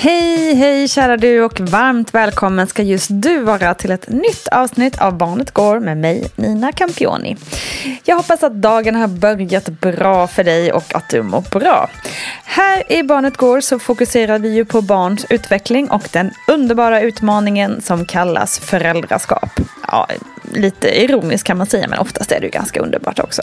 Hej, hej kära du och varmt välkommen ska just du vara till ett nytt avsnitt av Barnet Går med mig Nina Campioni. Jag hoppas att dagen har börjat bra för dig och att du mår bra. Här i Barnet Går så fokuserar vi ju på barns utveckling och den underbara utmaningen som kallas föräldraskap. Ja, lite ironiskt kan man säga, men oftast är det ju ganska underbart också.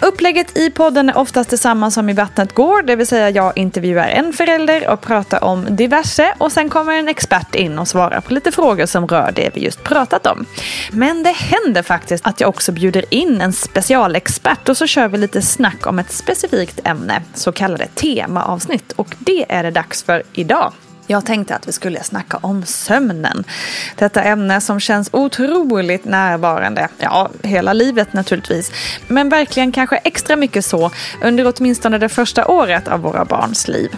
Upplägget i podden är oftast detsamma som i Vattnet går, det vill säga jag intervjuar en förälder och pratar om diverse och sen kommer en expert in och svarar på lite frågor som rör det vi just pratat om. Men det händer faktiskt att jag också bjuder in en specialexpert och så kör vi lite snack om ett specifikt ämne, så kallade temaavsnitt och det är det dags för idag. Jag tänkte att vi skulle snacka om sömnen. Detta ämne som känns otroligt närvarande, ja, hela livet naturligtvis. Men verkligen kanske extra mycket så under åtminstone det första året av våra barns liv.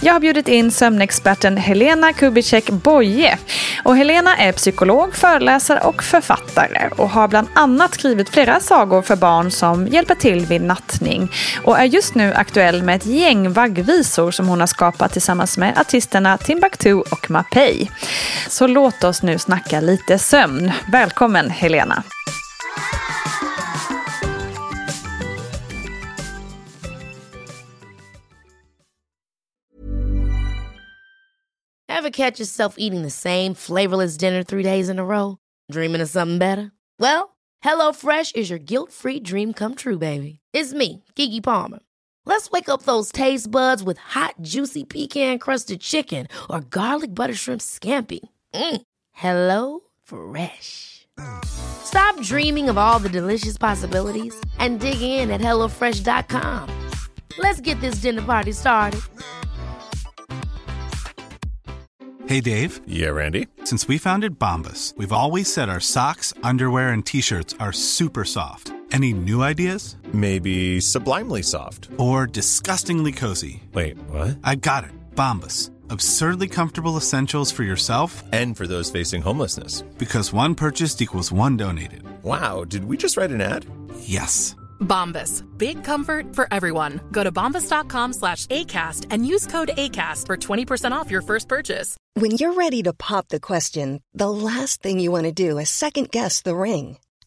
Jag har bjudit in sömnexperten Helena Kubicek Boye. Och Helena är psykolog, föreläsare och författare och har bland annat skrivit flera sagor för barn som hjälper till vid nattning och är just nu aktuell med ett gäng vaggvisor som hon har skapat tillsammans med artisten artisterna Timbuktu och Mapei. Så låt oss nu snacka lite sömn. Välkommen Helena! Have catch yourself eating the same flavorless dinner three days in a row? Dreaming of something better? Well, HelloFresh is your guilt-free dream come true, baby. It's me, Gigi Palmer. Let's wake up those taste buds with hot, juicy pecan crusted chicken or garlic butter shrimp scampi. Mm. Hello Fresh. Stop dreaming of all the delicious possibilities and dig in at HelloFresh.com. Let's get this dinner party started. Hey, Dave. Yeah, Randy. Since we founded Bombus, we've always said our socks, underwear, and t shirts are super soft. Any new ideas? Maybe sublimely soft. Or disgustingly cozy? Wait, what? I got it. Bombus. Absurdly comfortable essentials for yourself And for those facing homelessness. because one purchased equals one donated. Wow, did we just write an ad? Yes. Bombas. Big comfort for everyone. Go to bombas.com slash ACAST and use code ACAST for 20% off your first purchase. When you're ready to pop the question, the last thing you want to do is second guess the ring.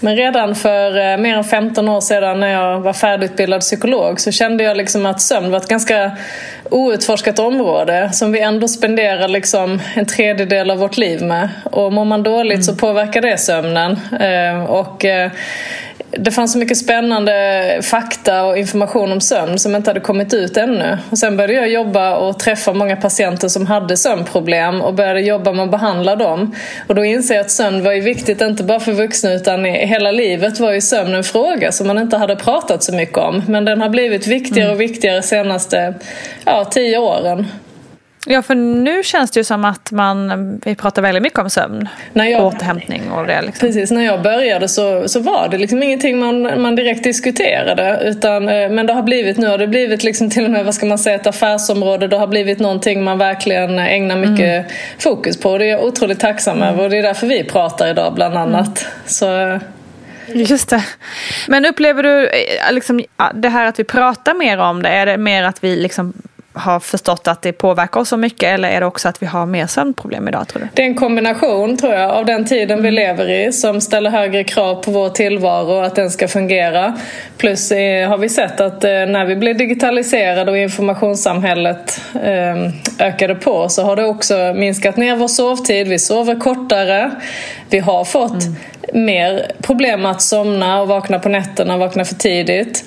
Men redan för eh, mer än 15 år sedan när jag var färdigutbildad psykolog så kände jag liksom att sömn var ett ganska outforskat område som vi ändå spenderar liksom en tredjedel av vårt liv med. Och mår man dåligt så påverkar det sömnen. Eh, Och eh, det fanns så mycket spännande fakta och information om sömn som inte hade kommit ut ännu. Och sen började jag jobba och träffa många patienter som hade sömnproblem och började jobba med att behandla dem. Och då inser jag att sömn var ju viktigt inte bara för vuxna utan i hela livet var ju sömn en fråga som man inte hade pratat så mycket om. Men den har blivit viktigare och viktigare de senaste ja, tio åren. Ja, för nu känns det ju som att man, vi pratar väldigt mycket om sömn. När jag, återhämtning och det. Liksom. Precis, när jag började så, så var det liksom ingenting man, man direkt diskuterade. Utan, eh, men det har blivit nu har det blivit liksom till och med vad ska man säga, ett affärsområde. Det har blivit någonting man verkligen ägnar mycket mm. fokus på. Det är jag otroligt tacksam mm. över och det är därför vi pratar idag bland annat. Mm. Så, Just det. Men upplever du eh, liksom, det här att vi pratar mer om det, är det mer att vi liksom har förstått att det påverkar oss så mycket eller är det också att vi har mer sömnproblem idag tror du? Det är en kombination tror jag av den tiden vi lever i som ställer högre krav på vår tillvaro och att den ska fungera. Plus eh, har vi sett att eh, när vi blev digitaliserade och informationssamhället eh, ökade på så har det också minskat ner vår sovtid. Vi sover kortare. Vi har fått mm. mer problem att somna och vakna på nätterna, och vakna för tidigt.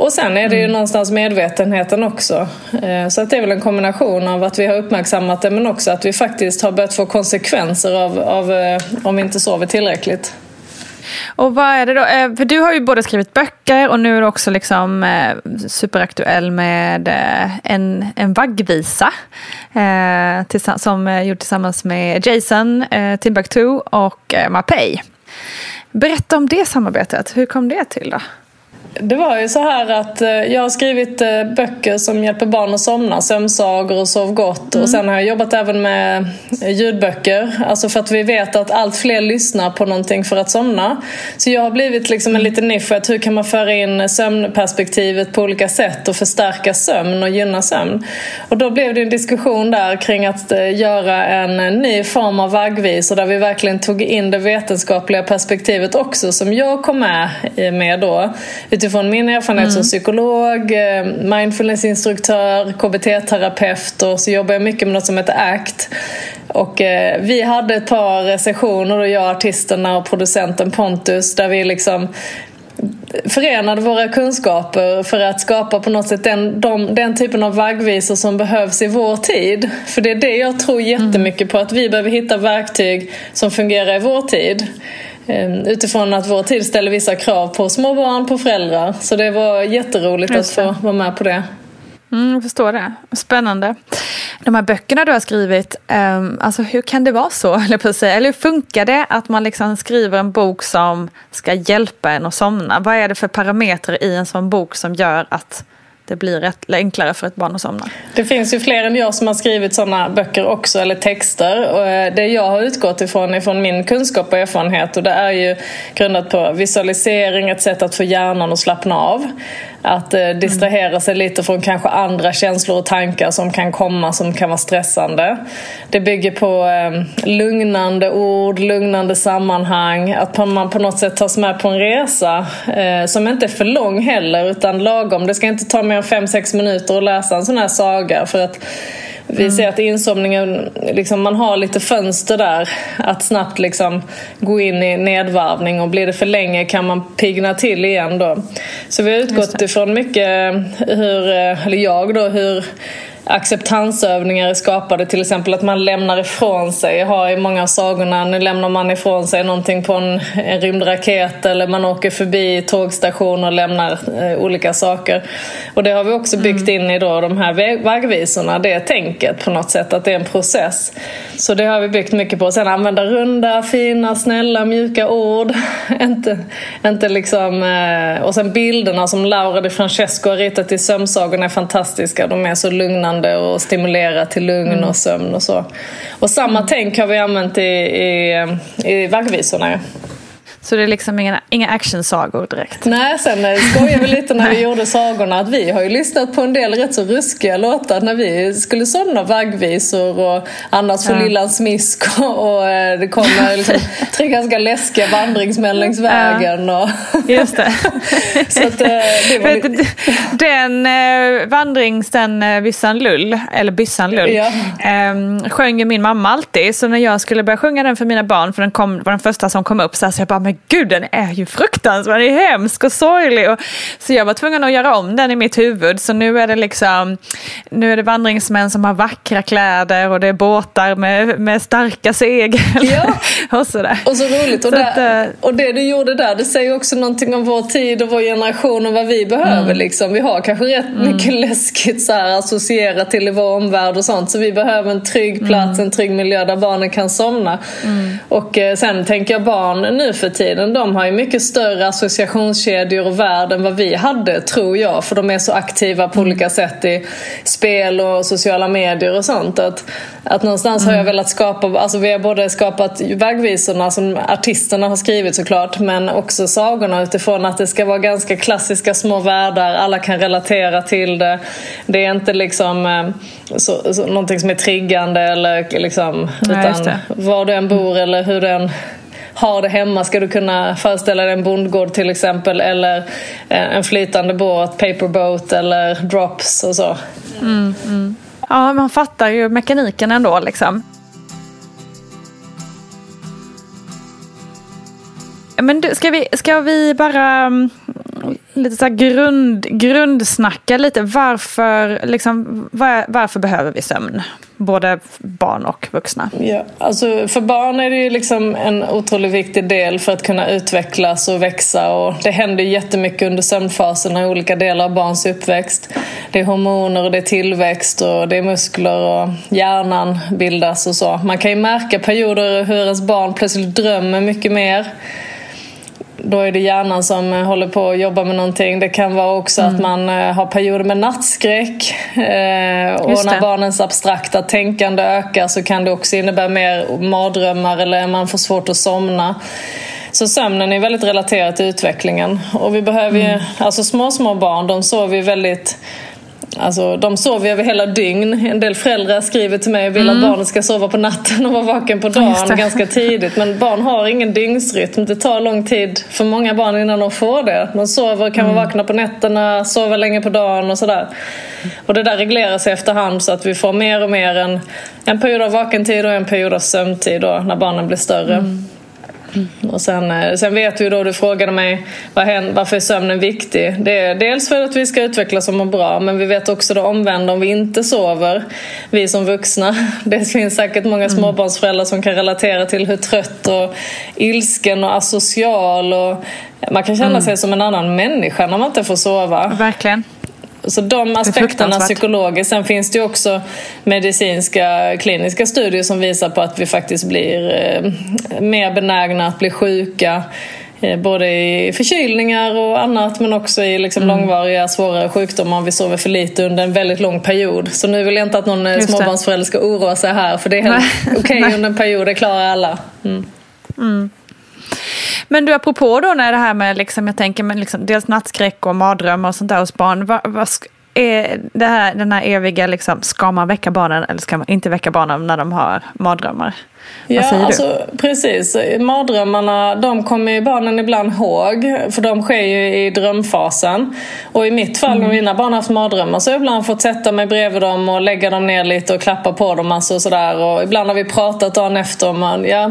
Och sen är det ju mm. någonstans medvetenheten också. Eh, så att det är väl en kombination av att vi har uppmärksammat det men också att vi faktiskt har börjat få konsekvenser av, av eh, om vi inte sover tillräckligt. Och vad är det då? Eh, för du har ju både skrivit böcker och nu är du också liksom superaktuell med en, en vaggvisa. som gjord tillsammans med Jason, Timbuktu och Mapei. Berätta om det samarbetet. Hur kom det till då? Det var ju så här att eh, jag har skrivit eh, böcker som hjälper barn att somna, sömnsagor och sov gott. Mm. Och sen har jag jobbat även med eh, ljudböcker. Alltså för att vi vet att allt fler lyssnar på någonting för att somna. Så jag har blivit liksom en liten nisch att hur kan man föra in sömnperspektivet på olika sätt och förstärka sömn och gynna sömn. Och då blev det en diskussion där kring att göra en ny form av vaggvisor där vi verkligen tog in det vetenskapliga perspektivet också som jag kom med med då utifrån min erfarenhet mm. som psykolog, eh, mindfulnessinstruktör, KBT-terapeut och så jobbar jag mycket med något som heter ACT. Och eh, vi hade ett par sessioner, då jag, artisterna och producenten Pontus, där vi liksom förenade våra kunskaper för att skapa på något sätt den, de, den typen av vaggvisor som behövs i vår tid. För det är det jag tror jättemycket på, att vi behöver hitta verktyg som fungerar i vår tid. Ehm, utifrån att vår tid ställer vissa krav på små barn, på föräldrar. Så det var jätteroligt att få vara med på det. Mm, jag förstår det. Spännande. De här böckerna du har skrivit, um, alltså hur kan det vara så? Eller, hur funkar det att man liksom skriver en bok som ska hjälpa en att somna? Vad är det för parametrar i en sån bok som gör att det blir rätt, enklare för ett barn att somna. Det finns ju fler än jag som har skrivit sådana böcker också, eller texter. Och eh, det jag har utgått ifrån ifrån min kunskap och erfarenhet och det är ju grundat på visualisering, ett sätt att få hjärnan att slappna av. Att eh, distrahera sig lite från kanske andra känslor och tankar som kan komma som kan vara stressande. Det bygger på eh, lugnande ord, lugnande sammanhang. Att man på något sätt tas med på en resa eh, som inte är för lång heller utan lagom. Det ska inte ta mer än 5-6 minuter att läsa en sån här saga för att vi mm. ser att insomningen, liksom, man har lite fönster där att snabbt liksom gå in i nedvarvning och blir det för länge kan man pigna till igen då. Så vi har utgått ifrån mycket hur, eller jag då, hur acceptansövningar är skapade. Till exempel att man lämnar ifrån sig. Jag har i många av sagorna, nu lämnar man ifrån sig någonting på en, en rymdraket eller man åker förbi tågstationer och lämnar eh, olika saker. Och det har vi också byggt mm. in i då de här vaggvisorna, det tänket på något sätt, att det är en process. Så det har vi byggt mycket på. Sen använda runda, fina, snälla, mjuka ord. inte, inte liksom, eh, och sen bilderna som Laura Di Francesco har ritat i sömnsagorna är fantastiska. De är så lugnande lugnande och stimulera till lugn mm. och sömn och så. Och samma mm. tänk har vi använt i, i, i vaggvisorna. Så det är liksom inga, inga actionsagor direkt? Nej, sen eh, skojade vi lite när vi gjorde sagorna att vi har ju lyssnat på en del rätt så ruskiga låtar när vi skulle somna vaggvisor och annars för ja. lillan smisk och, och eh, det kommer liksom tre ganska läskiga vandringsmän längs vägen. Ja. Och Just det. så att, eh, det var lite... Den eh, vandrings, den Byssan Lull, eller Byssan Lull, ja. eh, sjöng ju min mamma alltid. Så när jag skulle börja sjunga den för mina barn, för den kom, var den första som kom upp, så, här, så jag bara men gud den är ju fruktansvärd, den är hemsk och sorglig. Och, så jag var tvungen att göra om den i mitt huvud. Så nu är det liksom, nu är det vandringsmän som har vackra kläder och det är båtar med, med starka segel. Ja. och sådär. Och så roligt. Och, Så där, att, eh, och det du gjorde där, det säger också någonting om vår tid och vår generation och vad vi behöver. Mm. Liksom. Vi har kanske rätt mycket läskigt så här, associerat till i vår omvärld och sånt. Så vi behöver en trygg plats, Mm. en trygg miljö där barnen kan somna. Och eh, sen tänker jag barn nu för tiden, de har ju mycket större associationskedjor och värld än vad vi hade, tror jag. För de är så aktiva på olika sätt i spel och sociala medier och sånt. Att, att någonstans har jag velat skapa, alltså vi har både skapat vägvisorna som artisterna har skrivit såklart, men också sagorna utifrån att det ska vara ganska klassiska små världar, alla kan relatera till det. Det är inte liksom eh, så, så, någonting som är triggande eller liksom, Nej, utan var du än bor eller hur du än har det hemma ska du kunna föreställa dig en bondgård till exempel eller eh, en flytande båt, paperboat eller drops och så. Mm, mm. Ja, man fattar ju mekaniken ändå liksom. Men du, ska vi, ska vi bara mm, lite så här grund, grundsnacka lite varför, liksom, var, varför behöver vi sömn? Både barn och vuxna. Ja, alltså för barn är det ju liksom en otroligt viktig del för att kunna utvecklas och växa. Och det händer jättemycket under sömnfasen i olika delar av barns uppväxt. Det är hormoner och det är tillväxt och det är muskler och hjärnan bildas och så. Man kan ju märka perioder hur ens barn plötsligt drömmer mycket mer. Då är det hjärnan som eh, håller på att jobba med någonting. Det kan vara också att man eh, har perioder med nattskräck. Eh, och när barnens abstrakta tänkande ökar så kan det också innebära mer mardrömmar eller man får svårt att somna. Så sömnen är väldigt relaterad till utvecklingen. Och vi behöver ju, alltså små, små barn, de sover ju väldigt Alltså, de sover över hela dygn. En del föräldrar skriver till mig och vill att barnen ska sova på natten och vara vaken på dagen ganska tidigt. Men barn har ingen dygnsrytm. Det tar lång tid för många barn innan de får det. De sover, kan vara vakna på nätterna, sova länge på dagen och sådär. Och det där reglerar sig efterhand så att vi får mer och mer en, en period av vakentid och en period av sömntid då, när barnen blir större. Och sen, eh, sen vet vi då, du frågade mig vad hän- varför är sömnen viktig? Det är dels för att vi ska utvecklas och må bra men vi vet också det omvända om vi inte sover. Vi som vuxna. Det finns säkert många småbarnsföräldrar som kan relatera till hur trött och ilsken och asocial och man kan känna sig som en annan människa när man inte får sova. Verkligen. Så de aspekterna psykologiskt. Sen finns det ju också medicinska kliniska studier som visar på att vi faktiskt blir eh, mer benägna att bli sjuka. Eh, både i förkylningar och annat men också i liksom Mm. långvariga svårare sjukdomar om vi sover för lite under en väldigt lång period. Så nu vill jag inte att någon eh, Just småbarnsförälder ska oroa sig här för det är helt okej Nej. under en period, det klarar alla. Mm. Men du, apropå då när det här med, liksom, jag tänker men liksom, dels nattskräck och mardrömmar och sånt där hos barn. Vad, vad är det här, den här eviga, liksom, ska man väcka barnen eller ska man inte väcka barnen när de har mardrömmar? Ja, Vad säger du? alltså, precis. Mardrömmarna de kommer ju barnen ibland ihåg för de sker ju i drömfasen. Och i mitt fall Mm. när mina barn har haft mardrömmar så har jag ibland fått sätta mig bredvid dem och lägga dem ner lite och klappa på dem. Alltså, och sådär. Och ibland har vi pratat dagen efter man, ja,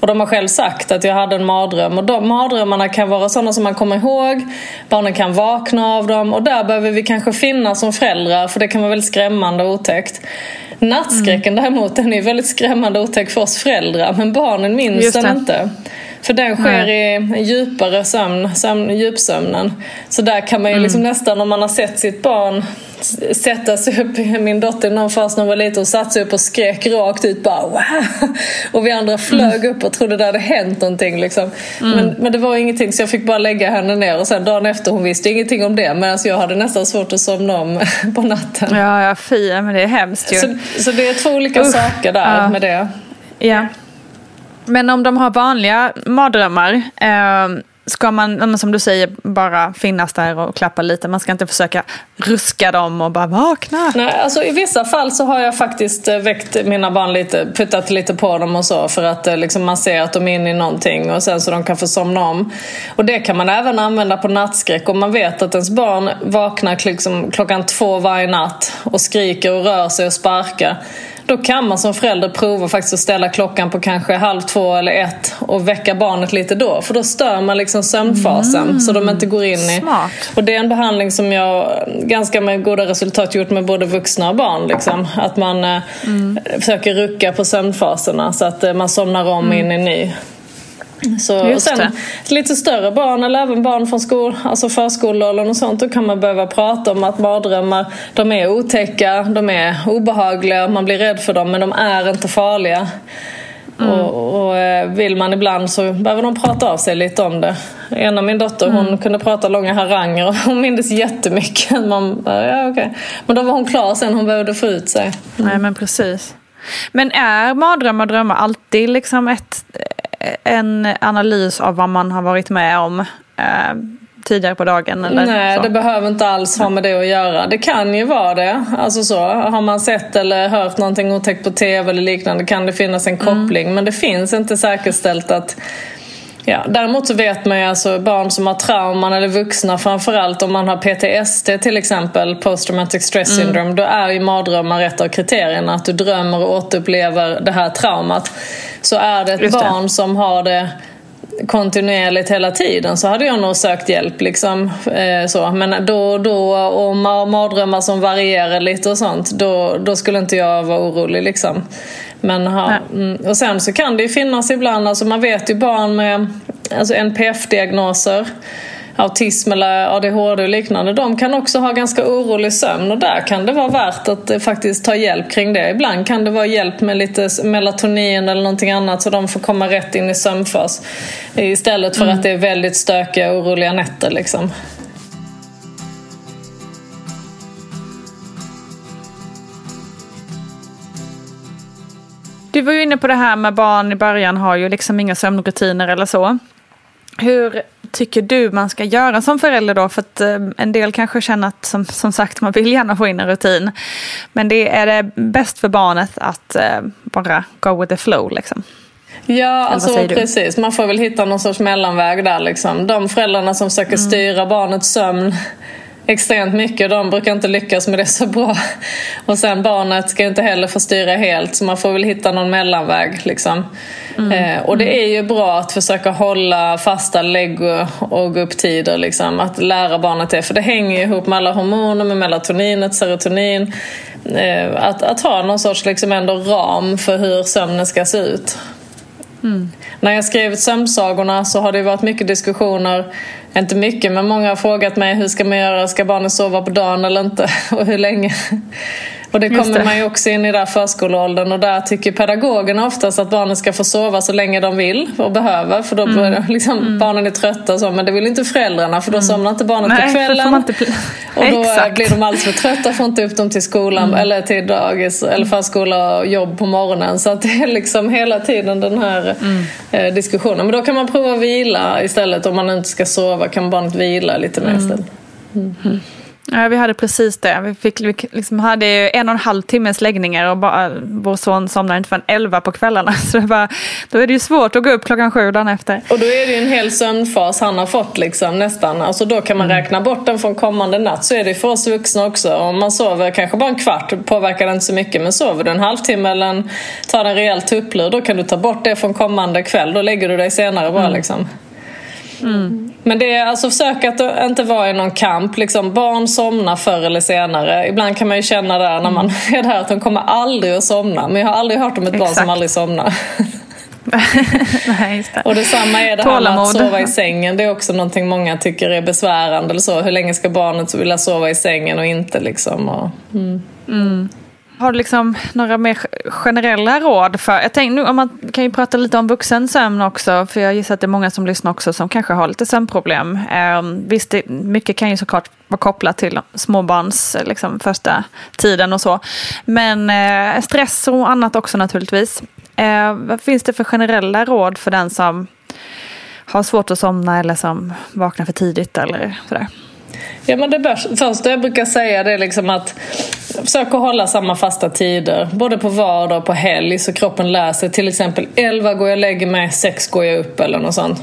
och de har själv sagt att jag hade en mardröm. Och de mardrömmarna kan vara sådana som man kommer ihåg. Barnen kan vakna av dem och där behöver vi kanske finnas som föräldrar för det kan vara väldigt skrämmande och otäckt. Nattskräcken däremot den är väldigt skrämmande och otäck för oss föräldrar men barnen minns den inte. För den sker i en djupare sömn, sömn, djupsömnen. Så där kan man ju liksom nästan om man har sett sitt barn sätta sig upp, min dotter någon fas när hon var liten och satte sig upp och skrek rakt ut bara wow! Och vi andra flög upp och trodde det hade hänt någonting liksom. Men, men det var ingenting så jag fick bara lägga henne ner och sen dagen efter hon visste ingenting om det medan jag hade nästan svårt att somna om på natten. Ja, ja, fy, men det är hemskt ju. Så, så det är två olika Usch. saker där Ja. med det. Ja. Men om de har vanliga mardrömmar, eh, ska man, som du säger, bara finnas där och klappa lite? Man ska inte försöka ruska dem och bara vakna? Nej, alltså I vissa fall så har jag faktiskt eh, väckt mina barn lite, puttat lite på dem och så för att eh, liksom, man ser att de är inne i någonting och sen så de kan få somna om. Och det kan man även använda på nattskräck om man vet att ens barn vaknar liksom, klockan två varje natt och skriker och rör sig och sparkar då kan man som förälder prova faktiskt att ställa klockan på kanske halv två eller ett och väcka barnet lite då. För då stör man liksom sömnfasen mm. så de inte går in i... Smart. Och det är en behandling som jag ganska med goda resultat gjort med både vuxna och barn. Liksom. Att man eh, mm. försöker rucka på sömnfaserna så att eh, man somnar om mm. in i ny. Så, och sen det. lite större barn eller även barn från skol, alltså förskoleåldern och sånt, då kan man behöva prata om att mardrömmar, de är otäcka, de är obehagliga, man blir rädd för dem men de är inte farliga. Mm. Och, och, eh, vill man ibland så behöver de prata av sig lite om det. En av min dotter mm. hon kunde prata långa haranger och hon mindes jättemycket. Man, ja, okay. Men då var hon klar sen, hon behövde få ut sig. Mm. Nej men precis. Men är mardrömmar och drömmar alltid liksom ett, en analys av vad man har varit med om eh, tidigare på dagen? Eller Nej, så? det behöver inte alls ha med det att göra. Det kan ju vara det. Alltså så, har man sett eller hört någonting otäckt på tv eller liknande kan det finnas en koppling. Mm. Men det finns inte säkerställt att Ja, däremot så vet man ju alltså barn som har trauman eller vuxna framförallt om man har PTSD till exempel, Post Traumatic Stress mm. Syndrome, då är ju mardrömmar ett av kriterierna. Att du drömmer och återupplever det här traumat. Så är det ett Just barn det. som har det kontinuerligt hela tiden så hade jag nog sökt hjälp. Liksom, eh, så. Men då då och mardrömmar som varierar lite och sånt, då, då skulle inte jag vara orolig. Liksom. Men, ha, mm, och sen så kan det ju finnas ibland, alltså man vet ju barn med alltså NPF-diagnoser autism eller ADHD och liknande, de kan också ha ganska orolig sömn och där kan det vara värt att eh, faktiskt ta hjälp kring det. Ibland kan det vara hjälp med lite melatonin eller någonting annat så de får komma rätt in i sömnfas istället för mm. att det är väldigt stökiga och oroliga nätter. Liksom. Du var ju inne på det här med barn i början har ju liksom inga sömnrutiner eller så. Hur tycker du man ska göra som förälder då? För att eh, en del kanske känner att som, som sagt man vill gärna få in en rutin. Men det är det bäst för barnet att eh, bara go with the flow liksom? Ja, alltså precis. Man får väl hitta någon sorts mellanväg där. Liksom. De föräldrarna som försöker mm. styra barnets sömn extremt mycket. De brukar inte lyckas med det så bra. Och sen barnet ska inte heller få styra helt så man får väl hitta någon mellanväg. Liksom. Mm. Eh, och det är ju bra att försöka hålla fasta lägg och gupptider. Liksom. Att lära barnet det. För det hänger ihop med alla hormoner, med melatoninet, serotonin. Eh, att, att ha någon sorts liksom ändå ram för hur sömnen ska se ut. Mm. När jag skrev sömnsagorna så har det varit mycket diskussioner inte mycket, men många har frågat mig hur ska man göra? Ska barnen sova på dagen eller inte? Och hur länge? Och det kommer det. man ju också in i där förskoleåldern och där tycker pedagogerna oftast att barnen ska få sova så länge de vill och behöver för då mm. börjar liksom, mm. barnen är trötta och så men det vill inte föräldrarna för då mm. somnar inte barnet Nej, på kvällen. Inte... och då Exakt. blir de alldeles för trötta får inte upp dem till skolan mm. eller till dagis eller förskola och jobb på morgonen. Så att det är liksom hela tiden den här mm. eh, diskussionen. Men då kan man prova att vila istället om man inte ska sova kan barnet vila lite mer mm. istället. Ja, vi hade precis det. Vi, fick, vi liksom hade en och en halv timmes läggningar och bara, vår son somnade inte förrän elva på kvällarna. Så det var, då är det ju svårt att gå upp klockan sju dagen efter. Och då är det ju en hel sömnfas han har fått liksom, nästan. Alltså då kan man mm. räkna bort den från kommande natt. Så är det för oss vuxna också. Om man sover kanske bara en kvart påverkar det inte så mycket. Men sover du en halvtimme eller en, tar en rejäl tupplur då kan du ta bort det från kommande kväll. Då lägger du dig senare bara mm. liksom. Mm. Men det är alltså försök att inte vara i någon kamp. Liksom, barn somnar förr eller senare. Ibland kan man ju känna där när man är där att de kommer aldrig att somna. Men jag har aldrig hört om ett Exakt. barn som aldrig somnar. Nej, det. Och detsamma är det här med att sova i sängen. Det är också någonting många tycker är besvärande. Eller så. Hur länge ska barnet vilja sova i sängen och inte? Liksom, och, mm. Mm. Har du liksom några mer generella råd? för Jag tänkte, nu, om man kan ju prata lite om vuxensömn också. För jag gissar att det är många som lyssnar också som kanske har lite sömnproblem. Eh, visst, det, mycket kan ju såklart vara kopplat till småbarns eh, liksom, första tiden och så. Men eh, stress och annat också naturligtvis. Eh, vad finns det för generella råd för den som har svårt att somna eller som vaknar för tidigt eller sådär? Ja, men det första jag brukar säga det är liksom att försöker hålla samma fasta tider. Både på vardag och på helg så kroppen lär sig. Till exempel 11 går jag och lägger mig, 6 går jag upp eller något sånt.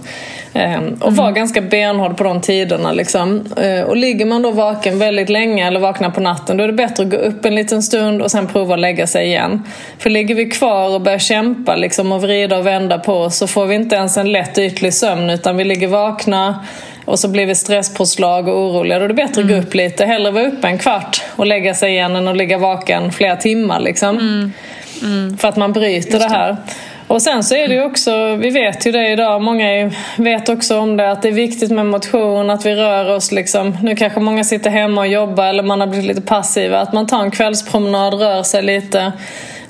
Ehm, och vara ganska benhård på de tiderna. Liksom. Ehm, och ligger man då vaken väldigt länge eller vaknar på natten då är det bättre att gå upp en liten stund och sen prova att lägga sig igen. För ligger vi kvar och börjar kämpa liksom, och vrida och vända på oss så får vi inte ens en lätt ytlig sömn utan vi ligger vakna och så blir vi stresspåslag och oroliga. Då är det bättre att gå upp lite. Hellre vara uppe en kvart och lägga sig igen än att ligga vaken flera timmar. Liksom. För att man bryter det. här. Och sen så är det ju också, vi vet ju det idag, många vet också om det, att det är viktigt med motion, att vi rör oss liksom. Nu kanske många sitter hemma och jobbar eller man har blivit lite passiva. Att man tar en kvällspromenad, rör sig lite.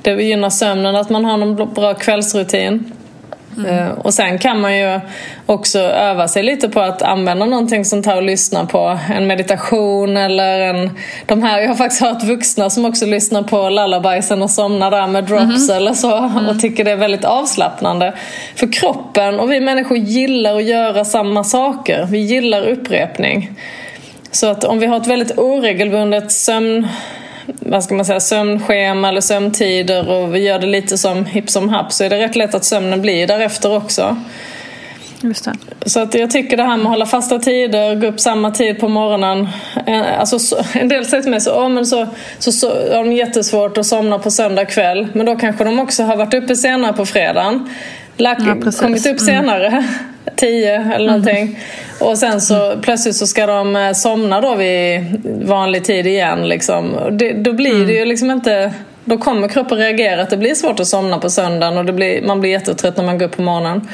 Det gynnar sömnen, att man har någon bra kvällsrutin. Eh, Och sen kan man ju också öva sig lite på att använda någonting sånt här och lyssna på. En meditation eller en... De här, jag har faktiskt hört vuxna som också lyssnar på lullabiesen och somnar där med drops eller så och tycker det är väldigt avslappnande. För kroppen och vi människor gillar att göra samma saker. Vi gillar upprepning. Så att om vi har ett väldigt oregelbundet sömn vad ska man säga, sömnschema eller sömntider och vi gör det lite som hipp som happ så är det rätt lätt att sömnen blir därefter också. Så att jag tycker det här med att hålla fasta tider, gå upp samma tid på morgonen. eh, Alltså, så- en del säger till mig så, oh, men så, så, så har de jättesvårt att somna på söndag kväll. Men då kanske de också har varit uppe senare på fredagen. Lagt, Ja, kommit upp senare, tio eller någonting. Och sen så plötsligt så ska de eh, somna då vid vanlig tid igen. Liksom. Det, då blir det ju liksom inte... Då kommer kroppen reagera att det blir svårt att somna på söndagen och det blir, man blir jättetrött när man går upp på morgonen.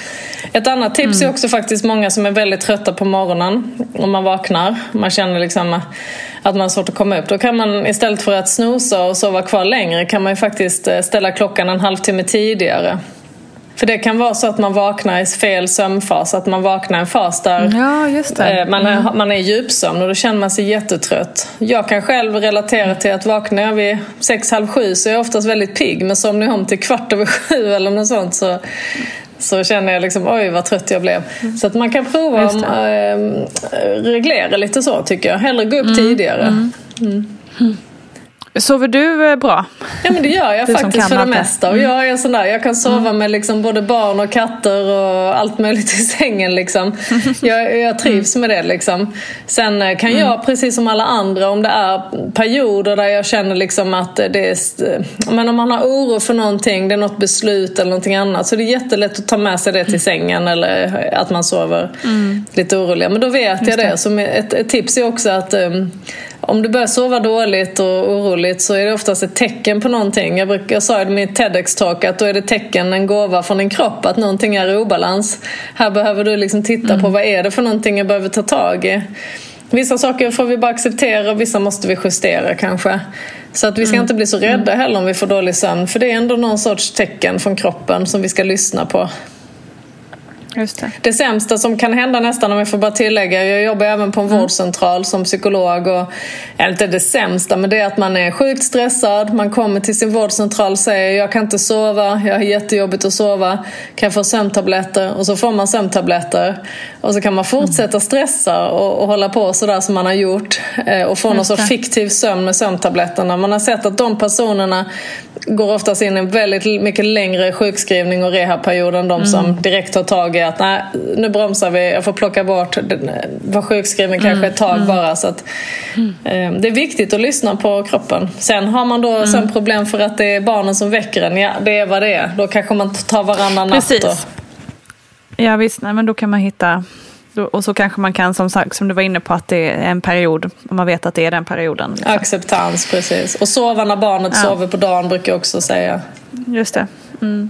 Ett annat tips är också faktiskt många som är väldigt trötta på morgonen om man vaknar. Man känner liksom att man har svårt att komma upp. Då kan man istället för att snosa och sova kvar längre kan man ju faktiskt eh, ställa klockan en halvtimme tidigare. För det kan vara så att man vaknar i fel sömnfas, att man vaknar i en fas där Ja. Eh, Man är, man är i djupsömn och då känner man sig jättetrött. Jag kan själv relatera till att vaknar jag vid sex, halv sju så är jag oftast väldigt pigg. Men somnar jag om till kvart över sju eller något sånt så, så känner jag liksom oj vad trött jag blev. Så att man kan prova att eh, reglera lite så tycker jag. Hellre gå upp tidigare. Sover du eh, bra? Ja men det gör jag Du faktiskt för det det. mesta. Och jag är sån där, jag kan sova med liksom både barn och katter och allt möjligt i sängen liksom. Jag, jag trivs med det liksom. Sen eh, kan jag, precis som alla andra, om det är perioder där jag känner liksom att det är... Men om man har oro för någonting, det är något beslut eller någonting annat, så det är jättelätt att ta med sig det till sängen eller att man sover lite oroliga. Men då vet jag det. Som ett, ett tips är också att um, om du börjar sova dåligt och oroligt så är det oftast ett tecken på någonting. Jag, brukar, jag sa i min TEDx-talk att då är det tecken, en gåva från din kropp, att någonting är i obalans. Här behöver du liksom titta på vad är det för någonting jag behöver ta tag i. Vissa saker får vi bara acceptera och vissa måste vi justera kanske. Så att vi ska inte bli så rädda heller om vi får dålig sömn för det är ändå någon sorts tecken från kroppen som vi ska lyssna på. Just det. Det sämsta som kan hända nästan, om jag får bara tillägga, jag jobbar även på en vårdcentral som psykolog och, eller inte det sämsta, men det är att man är sjukt stressad, man kommer till sin vårdcentral och säger jag kan inte sova, jag har jättejobbigt att sova, kan jag få sömntabletter? Och så får man sömntabletter. Och så kan man fortsätta stressa och, och hålla på sådär som man har gjort eh, och få någon sorts fiktiv sömn med sömntabletterna. Man har sett att de personerna går oftast in i en väldigt mycket längre sjukskrivning och rehabperiod än de som direkt tar tag i att nej, nu bromsar vi, jag får plocka bort, den- var sjukskriven kanske ett tag bara. Så att, eh, det är viktigt att lyssna på kroppen. Sen har man då sen problem för att det är barnen som väcker en, ja det är vad det är. Då kanske man tar varannan natt. Precis. Då. Ja visst, nej, men då kan man hitta... Och så kanske man kan, som, sagt, som du var inne på, att det är en period. Om man vet att det är den perioden. Liksom. Acceptans, precis. Och sova när barnet Ja. sover på dagen brukar jag också säga. Just det. Mm.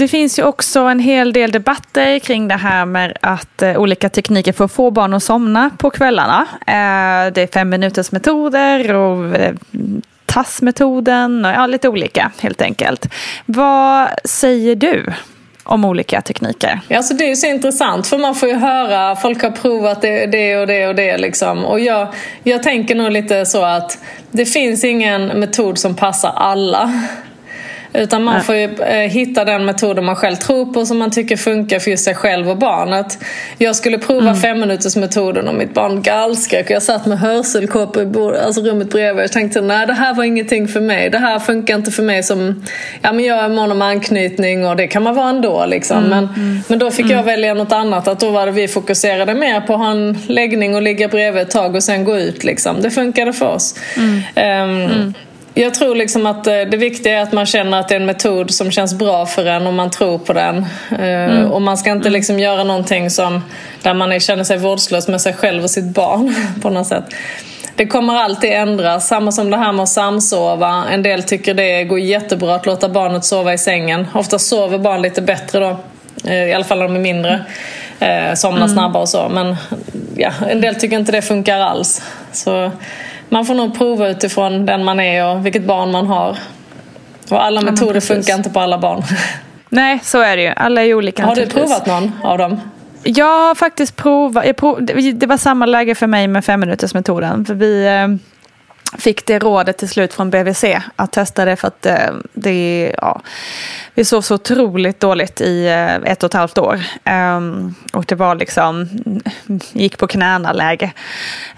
Det finns ju också en hel del debatter kring det här med att eh, olika tekniker för att få barn att somna på kvällarna. Eh, det är fem minuters metoder och eh, tassmetoden och ja, lite olika helt enkelt. Vad säger du om olika tekniker? Ja, alltså det är så intressant för man får ju höra, folk har provat det, det och det och det liksom. Och jag, jag tänker nog lite så att det finns ingen metod som passar alla. Utan man får ju eh, hitta den metoden man själv tror på som man tycker funkar för just sig själv och barnet. Jag skulle prova mm. femminutersmetoden och mitt barn gallskrek. Jag satt med hörselkåpor i bord, alltså rummet bredvid. Jag tänkte nej det här var ingenting för mig. Det här funkar inte för mig som... Ja men jag är mån om anknytning och det kan man vara ändå liksom. Mm. Men, mm. men då fick jag välja något annat. Att då var det vi fokuserade mer på att ha en läggning och ligga bredvid ett tag och sen gå ut liksom. Det funkade för oss. Um, jag tror liksom att eh, det viktiga är att man känner att det är en metod som känns bra för en och man tror på den. Eh, mm. Och man ska inte liksom göra någonting som, där man känner sig vårdslös med sig själv och sitt barn på något sätt. Det kommer alltid ändras. Samma som det här med att samsova. En del tycker det går jättebra att låta barnet sova i sängen. Ofta sover barn lite bättre då. Eh, I alla fall när de är mindre. Somnar mm. snabbare och så. Men ja, en del tycker inte det funkar alls. Så man får nog prova utifrån den man är och vilket barn man har. Och alla ja, metoder funkar inte på alla barn. Nej, så är det ju. Alla är olika. Har du provat någon av dem? Jag har faktiskt provat. Prov, det var samma läge för mig med femminutersmetoden. För vi eh, fick det rådet till slut från BVC att testa det för att eh, det, ja, vi sov så otroligt dåligt i eh, ett och ett halvt år. Um, och det var liksom, gick på knäna läge.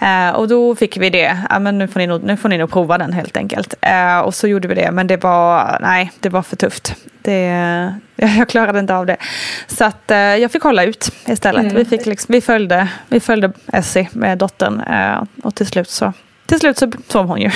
Uh, och då fick vi det, ja, men nu, får ni nog, nu får ni nog prova den helt enkelt. Uh, och så gjorde vi det, men det var, nej, det var för tufft. Det, jag klarade inte av det. Så att, uh, jag fick hålla ut istället. Mm. Vi, fick liksom, vi, följde, vi följde Essie med dottern och till slut så till slut så sov hon ju.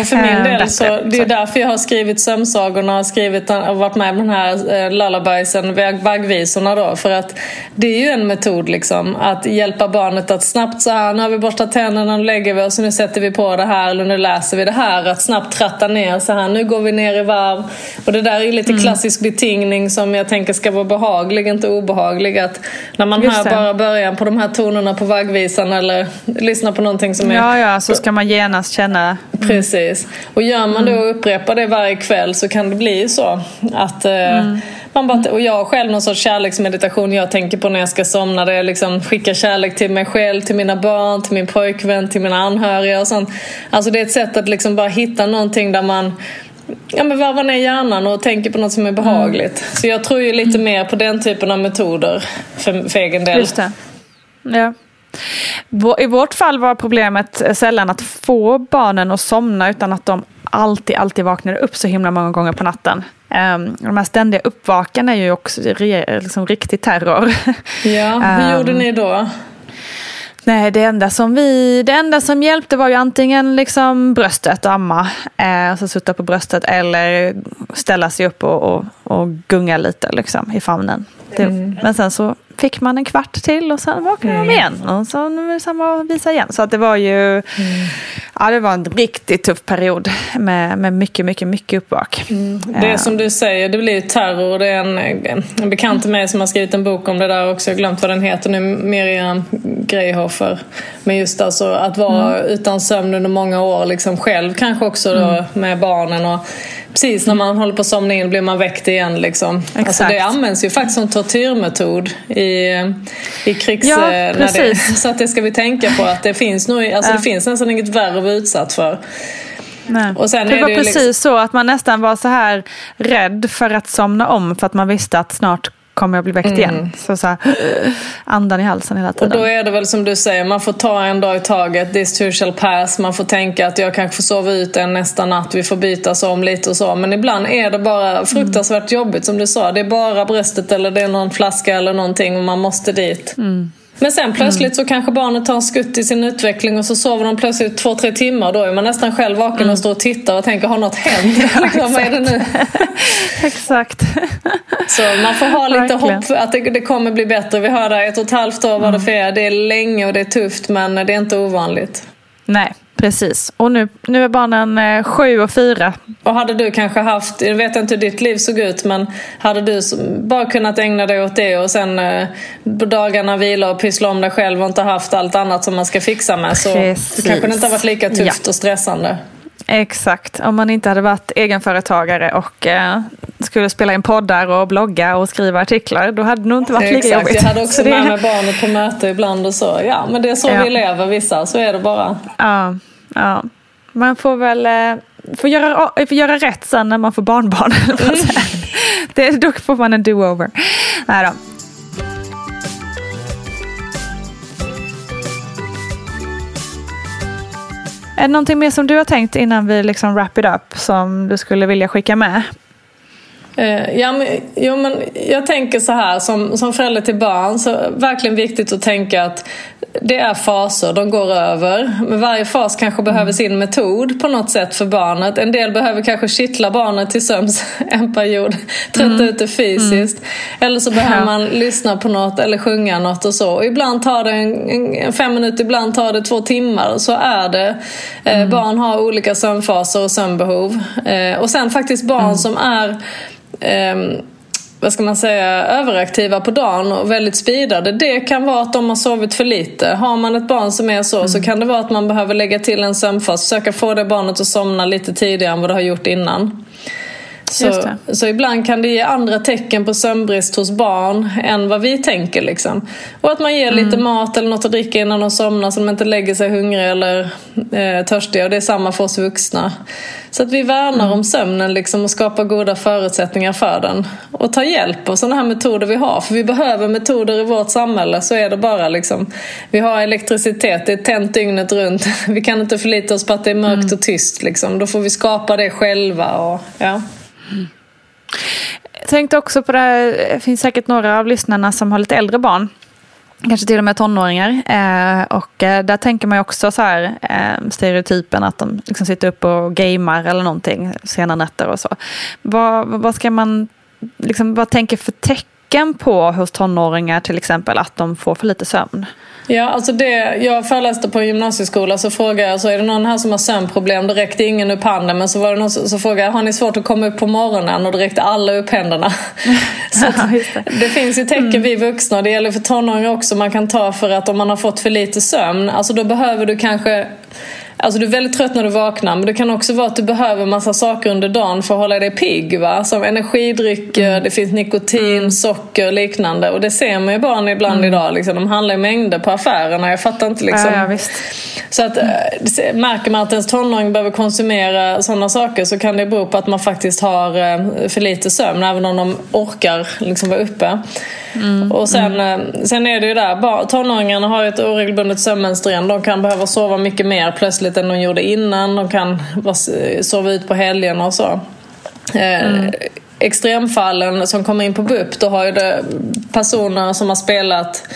Och för min eh, del så, det är därför jag har skrivit sömnsagorna och, skrivit, och varit med på den här eh, lullabiesen, vaggvisorna då. För att det är ju en metod liksom, att hjälpa barnet att snabbt så här, nu har vi borstat tänderna, nu lägger vi oss, nu sätter vi på det här, eller nu läser vi det här. Att snabbt tratta ner så här, nu går vi ner i varv. Och det där är lite mm. klassisk betingning som jag tänker ska vara behaglig, inte obehaglig. Att när man hör bara början på de här tonerna på vaggvisan eller lyssnar på någonting som är ja, ja, så ska man genast känna... Precis. Och gör man då och upprepar det varje kväll så kan det bli så att eh, mm. man bara, och jag har själv någon sorts kärleksmeditation jag tänker på när jag ska somna där jag liksom skickar kärlek till mig själv, till mina barn, till min pojkvän, till mina anhöriga och sånt. Alltså det är ett sätt att liksom bara hitta någonting där man ja, men varvar ner hjärnan och tänker på något som är behagligt. Mm. Så jag tror ju lite mer på den typen av metoder för, för egen del. Just det. Ja. I vårt fall var problemet sällan att få barnen att somna utan att de alltid, alltid vaknade upp så himla många gånger på natten. Um, de här ständiga uppvakarna är ju också liksom riktig terror. Ja, hur um, gjorde ni då? Nej, det enda som, vi, det enda som hjälpte var ju antingen liksom bröstet, amma, eh, alltså sutta på bröstet eller ställa sig upp och, och, och gunga lite liksom, i famnen. Det, mm. Men sen så fick man en kvart till och sen vaknade mm. de igen. Och så samma visa igen. Så att det var ju mm. ja, det var en riktigt tuff period med, med mycket, mycket, mycket uppvak. Mm. Det är som du säger, det blir terror. Det är en, en bekant till mig som har skrivit en bok om det där också. Jag har glömt vad den heter nu. Miriam Greihofer. Men just alltså att vara mm. utan sömn under många år liksom själv kanske också då, mm. med barnen. Och, precis när man håller på att somna in blir man väckt igen. Liksom. Alltså det används ju faktiskt som tortyrmetod i, i krigs... Ja, det, så att det ska vi tänka på att det finns nog, alltså ja. det finns nästan inget värre att vara utsatt för. Nej. Det var det precis liksom... så att man nästan var så här rädd för att somna om för att man visste att snart kommer jag bli väckt mm. igen. Så, så här, andan i halsen hela tiden. Och då är det väl som du säger, man får ta en dag i taget. This too shall pass. Man får tänka att jag kanske får sova ut en nästa natt. Vi får bytas om lite och så. Men ibland är det bara fruktansvärt mm. jobbigt som du sa. Det är bara bröstet eller det är någon flaska eller någonting och man måste dit. Mm. Men sen plötsligt mm. så kanske barnet tar en skutt i sin utveckling och så sover de plötsligt två, tre timmar. Då är man nästan själv vaken mm. och står och tittar och tänker, har något hänt? liksom, vad är det nu? Exakt. så man får ha lite Verkligen. hopp att det, det, kommer bli bättre. Vi hörde ett och ett halvt år var det mm. för er. Det är länge och det är tufft men det är inte ovanligt. Nej, Precis, och nu, nu är barnen eh, sju och fyra. Och hade du kanske haft, jag vet inte hur ditt liv såg ut, men hade du bara kunnat ägna dig åt det och sen eh, dagarna vila och pyssla om dig själv och inte haft allt annat som man ska fixa med så Precis. kanske det inte har varit lika tufft ja. och stressande. Exakt, om man inte hade varit egenföretagare och eh, skulle spela in poddar och blogga och skriva artiklar, då hade det nog inte varit lika Exakt. jobbigt. Jag hade också med mig barnet på möte ibland och så. Ja, men det är så ja. vi lever vissa, så är det bara. Ja, ja. Man får väl eh, får göra, får göra rätt sen när man får barnbarn. Mm. det, då får man en do-over. Nej då. Är det någonting mer som du har tänkt innan vi liksom wrap it up som du skulle vilja skicka med? Eh, ja, men, jo, men jag tänker så här, som, som förälder till barn så är det verkligen viktigt att tänka att det är faser, de går över. Men varje fas kanske behöver mm. sin metod på något sätt för barnet. En del behöver kanske kittla barnet till sömns en period, trötta mm. ut det fysiskt. Mm. Eller så behöver man lyssna på något eller sjunga något och så. Och ibland tar det en, en, fem minuter, ibland tar det två timmar. Så är det. Eh, mm. barn har olika sömnfaser och sömnbehov. Eh, och sen faktiskt barn mm. som är eh, vad ska man säga, överaktiva på dagen och väldigt speedade. Det kan vara att de har sovit för lite. Har man ett barn som är så mm. så kan det vara att man behöver lägga till en sömnfas. Försöka få det barnet att somna lite tidigare än vad det har gjort innan. Så, så ibland kan det ge andra tecken på sömnbrist hos barn än vad vi tänker. Liksom. Och att man ger mm. lite mat eller något att dricka innan de somnar så de inte lägger sig hungriga eller eh, törstiga. Och det är samma för oss vuxna. Så att vi värnar mm. om sömnen liksom, och skapar goda förutsättningar för den. Och tar hjälp av sådana här metoder vi har. För vi behöver metoder i vårt samhälle. Så är det bara. Liksom. Vi har elektricitet, det är tänt dygnet runt. Vi kan inte förlita oss på att det är mörkt mm. och tyst. Liksom. Då får vi skapa det själva. Och, ja. Jag tänkte också på det, här, det finns säkert några av lyssnarna som har lite äldre barn. Kanske till och med tonåringar. Eh, och eh, där tänker man ju också så här, eh, stereotypen att de liksom sitter upp och gamer eller någonting sena nätter och så. Vad, vad ska man, liksom, vad tänker för tecken på hos tonåringar till exempel att de får för lite sömn? Ja, alltså det, jag föreläste på en gymnasieskola så frågade jag, så är det någon här som har sömnproblem? Då räckte ingen upp handen men så var det någon så, så frågade jag, har ni svårt att komma upp på morgonen? Och då räckte alla upp händerna. så det. det. finns ju tecken mm. vi vuxna, och det gäller för tonåringar också, man kan ta för att om man har fått för lite sömn, alltså då behöver du kanske Alltså du är väldigt trött när du vaknar men det kan också vara att du behöver massa saker under dagen för att hålla dig pigg. Va? Som energidrycker, mm. det finns nikotin, mm. socker och liknande. Och det ser man ju barn ibland mm. idag. Liksom. De handlar i mängder på affärerna. Jag fattar inte liksom. Ja, ja, visst. Så att, äh, märker man att ens tonåring behöver konsumera sådana saker så kan det bero på att man faktiskt har äh, för lite sömn. Även om de orkar liksom vara uppe. Mm. Och sen, äh, sen är det ju där, tonåringarna har ett oregelbundet sömnmönster igen. De kan behöva sova mycket mer plötsligt än de gjorde innan. De kan sova ut på helgerna och så. Mm. Extremfallen som kommer in på BUP, då har ju det personer som har spelat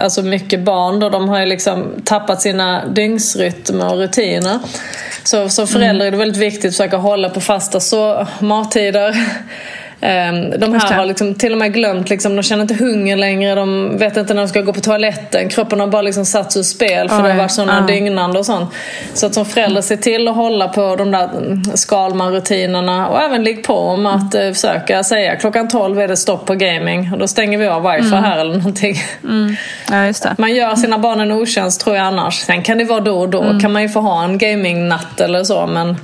alltså mycket barn då, de har ju liksom tappat sina dygnsrytmer och rutiner. Så som förälder är det väldigt viktigt att försöka hålla på fasta så mattider. Ehm, de här har liksom till och med glömt, liksom, de känner inte hunger längre, de vet inte när de ska gå på toaletten. Kroppen har bara liksom satts ur spel för Oj, det har varit sådana ja. dygnande och sånt. Så att som förälder se till att hålla på de där Skalman-rutinerna och även ligg på om att mm. försöka säga klockan 12 är det stopp på gaming och då stänger vi av wifi mm. här eller någonting. Mm. Ja. Man gör sina barn en otjänst tror jag annars. Sen kan det vara då och då, mm. kan man ju få ha en gamingnatt eller så men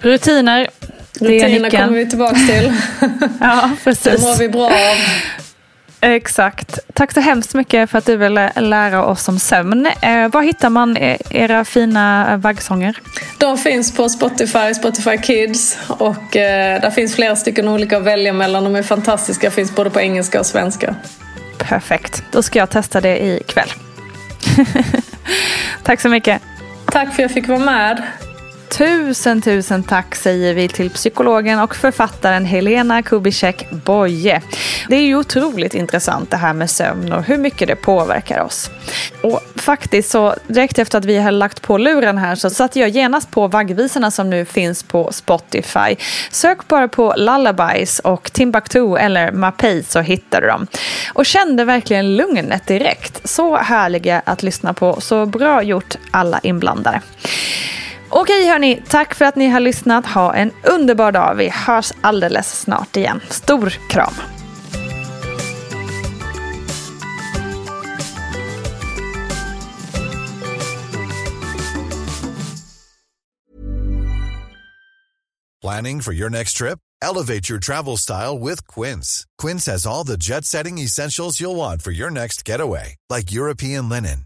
Rutiner, Rutiner kommer vi tillbaka till. ja, precis. Det mår vi bra av. Exakt. Tack så hemskt mycket för att du ville lära oss om sömn. Eh, var hittar man e- era fina vaggsånger? De finns på Spotify, Spotify Kids och eh, där finns flera stycken olika att välja mellan. De är fantastiska, finns både på engelska och svenska. Perfekt. Då ska jag testa det ikväll. Tack så mycket. Tack för att jag fick vara med. Tusen, tusen tack säger vi till psykologen och författaren Helena Kubicek Boye. Det är ju otroligt intressant det här med sömn och hur mycket det påverkar oss. Och faktiskt så direkt efter att vi har lagt på luren här så satte jag genast på vaggvisorna som nu finns på Spotify. Sök bara på Lullabies och Timbuktu eller Mapei så hittar du dem. Och kände verkligen lugnet direkt. Så härliga att lyssna på. Så bra gjort alla inblandade. Okej hörni, tack för att ni har lyssnat. Ha en underbar dag. Vi hörs alldeles snart igen. Stor kram! Planning for your next trip? Elevate your travel style with Quince. Quince has all the jet-setting essentials you'll want for your next getaway, like European linen